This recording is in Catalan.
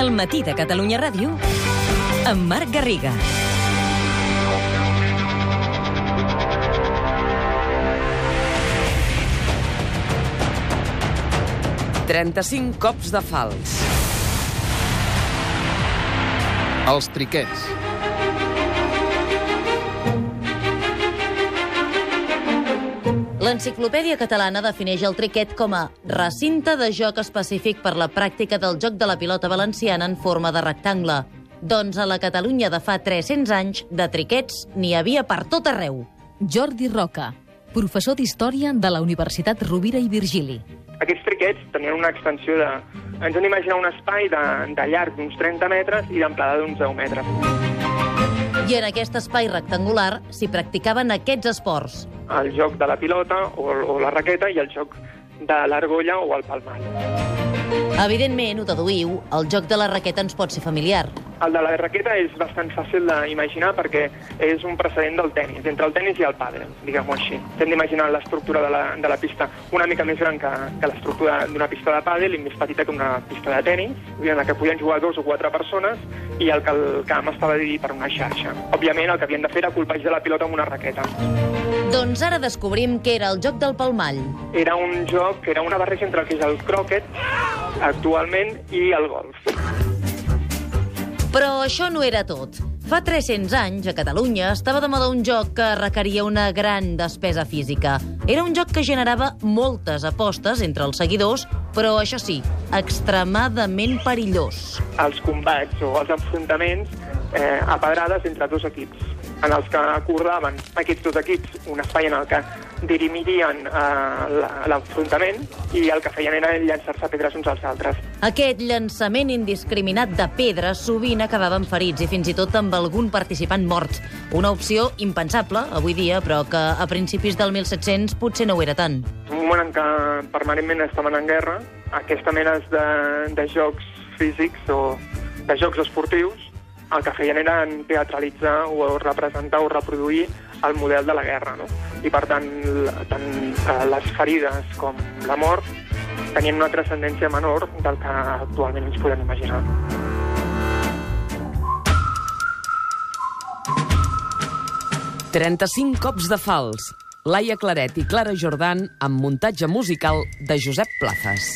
El matí de Catalunya Ràdio amb Marc Garriga. Trenta-cinc cops de fals. Els triquets. L'Enciclopèdia Catalana defineix el triquet com a recinte de joc específic per la pràctica del joc de la pilota valenciana en forma de rectangle. Doncs a la Catalunya de fa 300 anys, de triquets n'hi havia per tot arreu. Jordi Roca, professor d'Història de la Universitat Rovira i Virgili. Aquests triquets tenien una extensió de... Ens hem d'imaginar un espai de, de llarg d'uns 30 metres i d'amplada d'uns 10 metres. I en aquest espai rectangular s'hi practicaven aquests esports. El joc de la pilota o, o la raqueta i el joc de l'argolla o el palmall. Evidentment, ho deduïu, el joc de la raqueta ens pot ser familiar. El de la raqueta és bastant fàcil d'imaginar perquè és un precedent del tennis, entre el tennis i el pàdel, diguem-ho així. Hem d'imaginar l'estructura de, la, de la pista una mica més gran que, que l'estructura d'una pista de pàdel i més petita que una pista de tennis, en la que podien jugar dos o quatre persones i el que el camp estava dividit per una xarxa. Òbviament, el que havien de fer era colpejar la pilota amb una raqueta. Doncs ara descobrim què era el joc del palmall. Era un joc que era una barreja entre el que és el cròquet actualment i el golf. Però això no era tot. Fa 300 anys, a Catalunya, estava de moda un joc que requeria una gran despesa física. Era un joc que generava moltes apostes entre els seguidors, però, això sí, extremadament perillós. Els combats o els enfrontaments eh, a pedrades entre dos equips, en els que acordaven aquests dos equips un espai en el que dirimirien eh, l'enfrontament i el que feien era llançar-se pedres uns als altres. Aquest llançament indiscriminat de pedres sovint acabava amb ferits i fins i tot amb algun participant mort. Una opció impensable avui dia, però que a principis del 1700 potser no ho era tant. Un moment en què permanentment estaven en guerra, aquesta mena de, de jocs físics o de jocs esportius el que feien era teatralitzar o representar o reproduir el model de la guerra. No? I, per tant, tant eh, les ferides com la mort tenien una transcendència menor del que actualment ens podem imaginar. Trenta-cinc cops de fals. Laia Claret i Clara Jordan amb muntatge musical de Josep Plazas.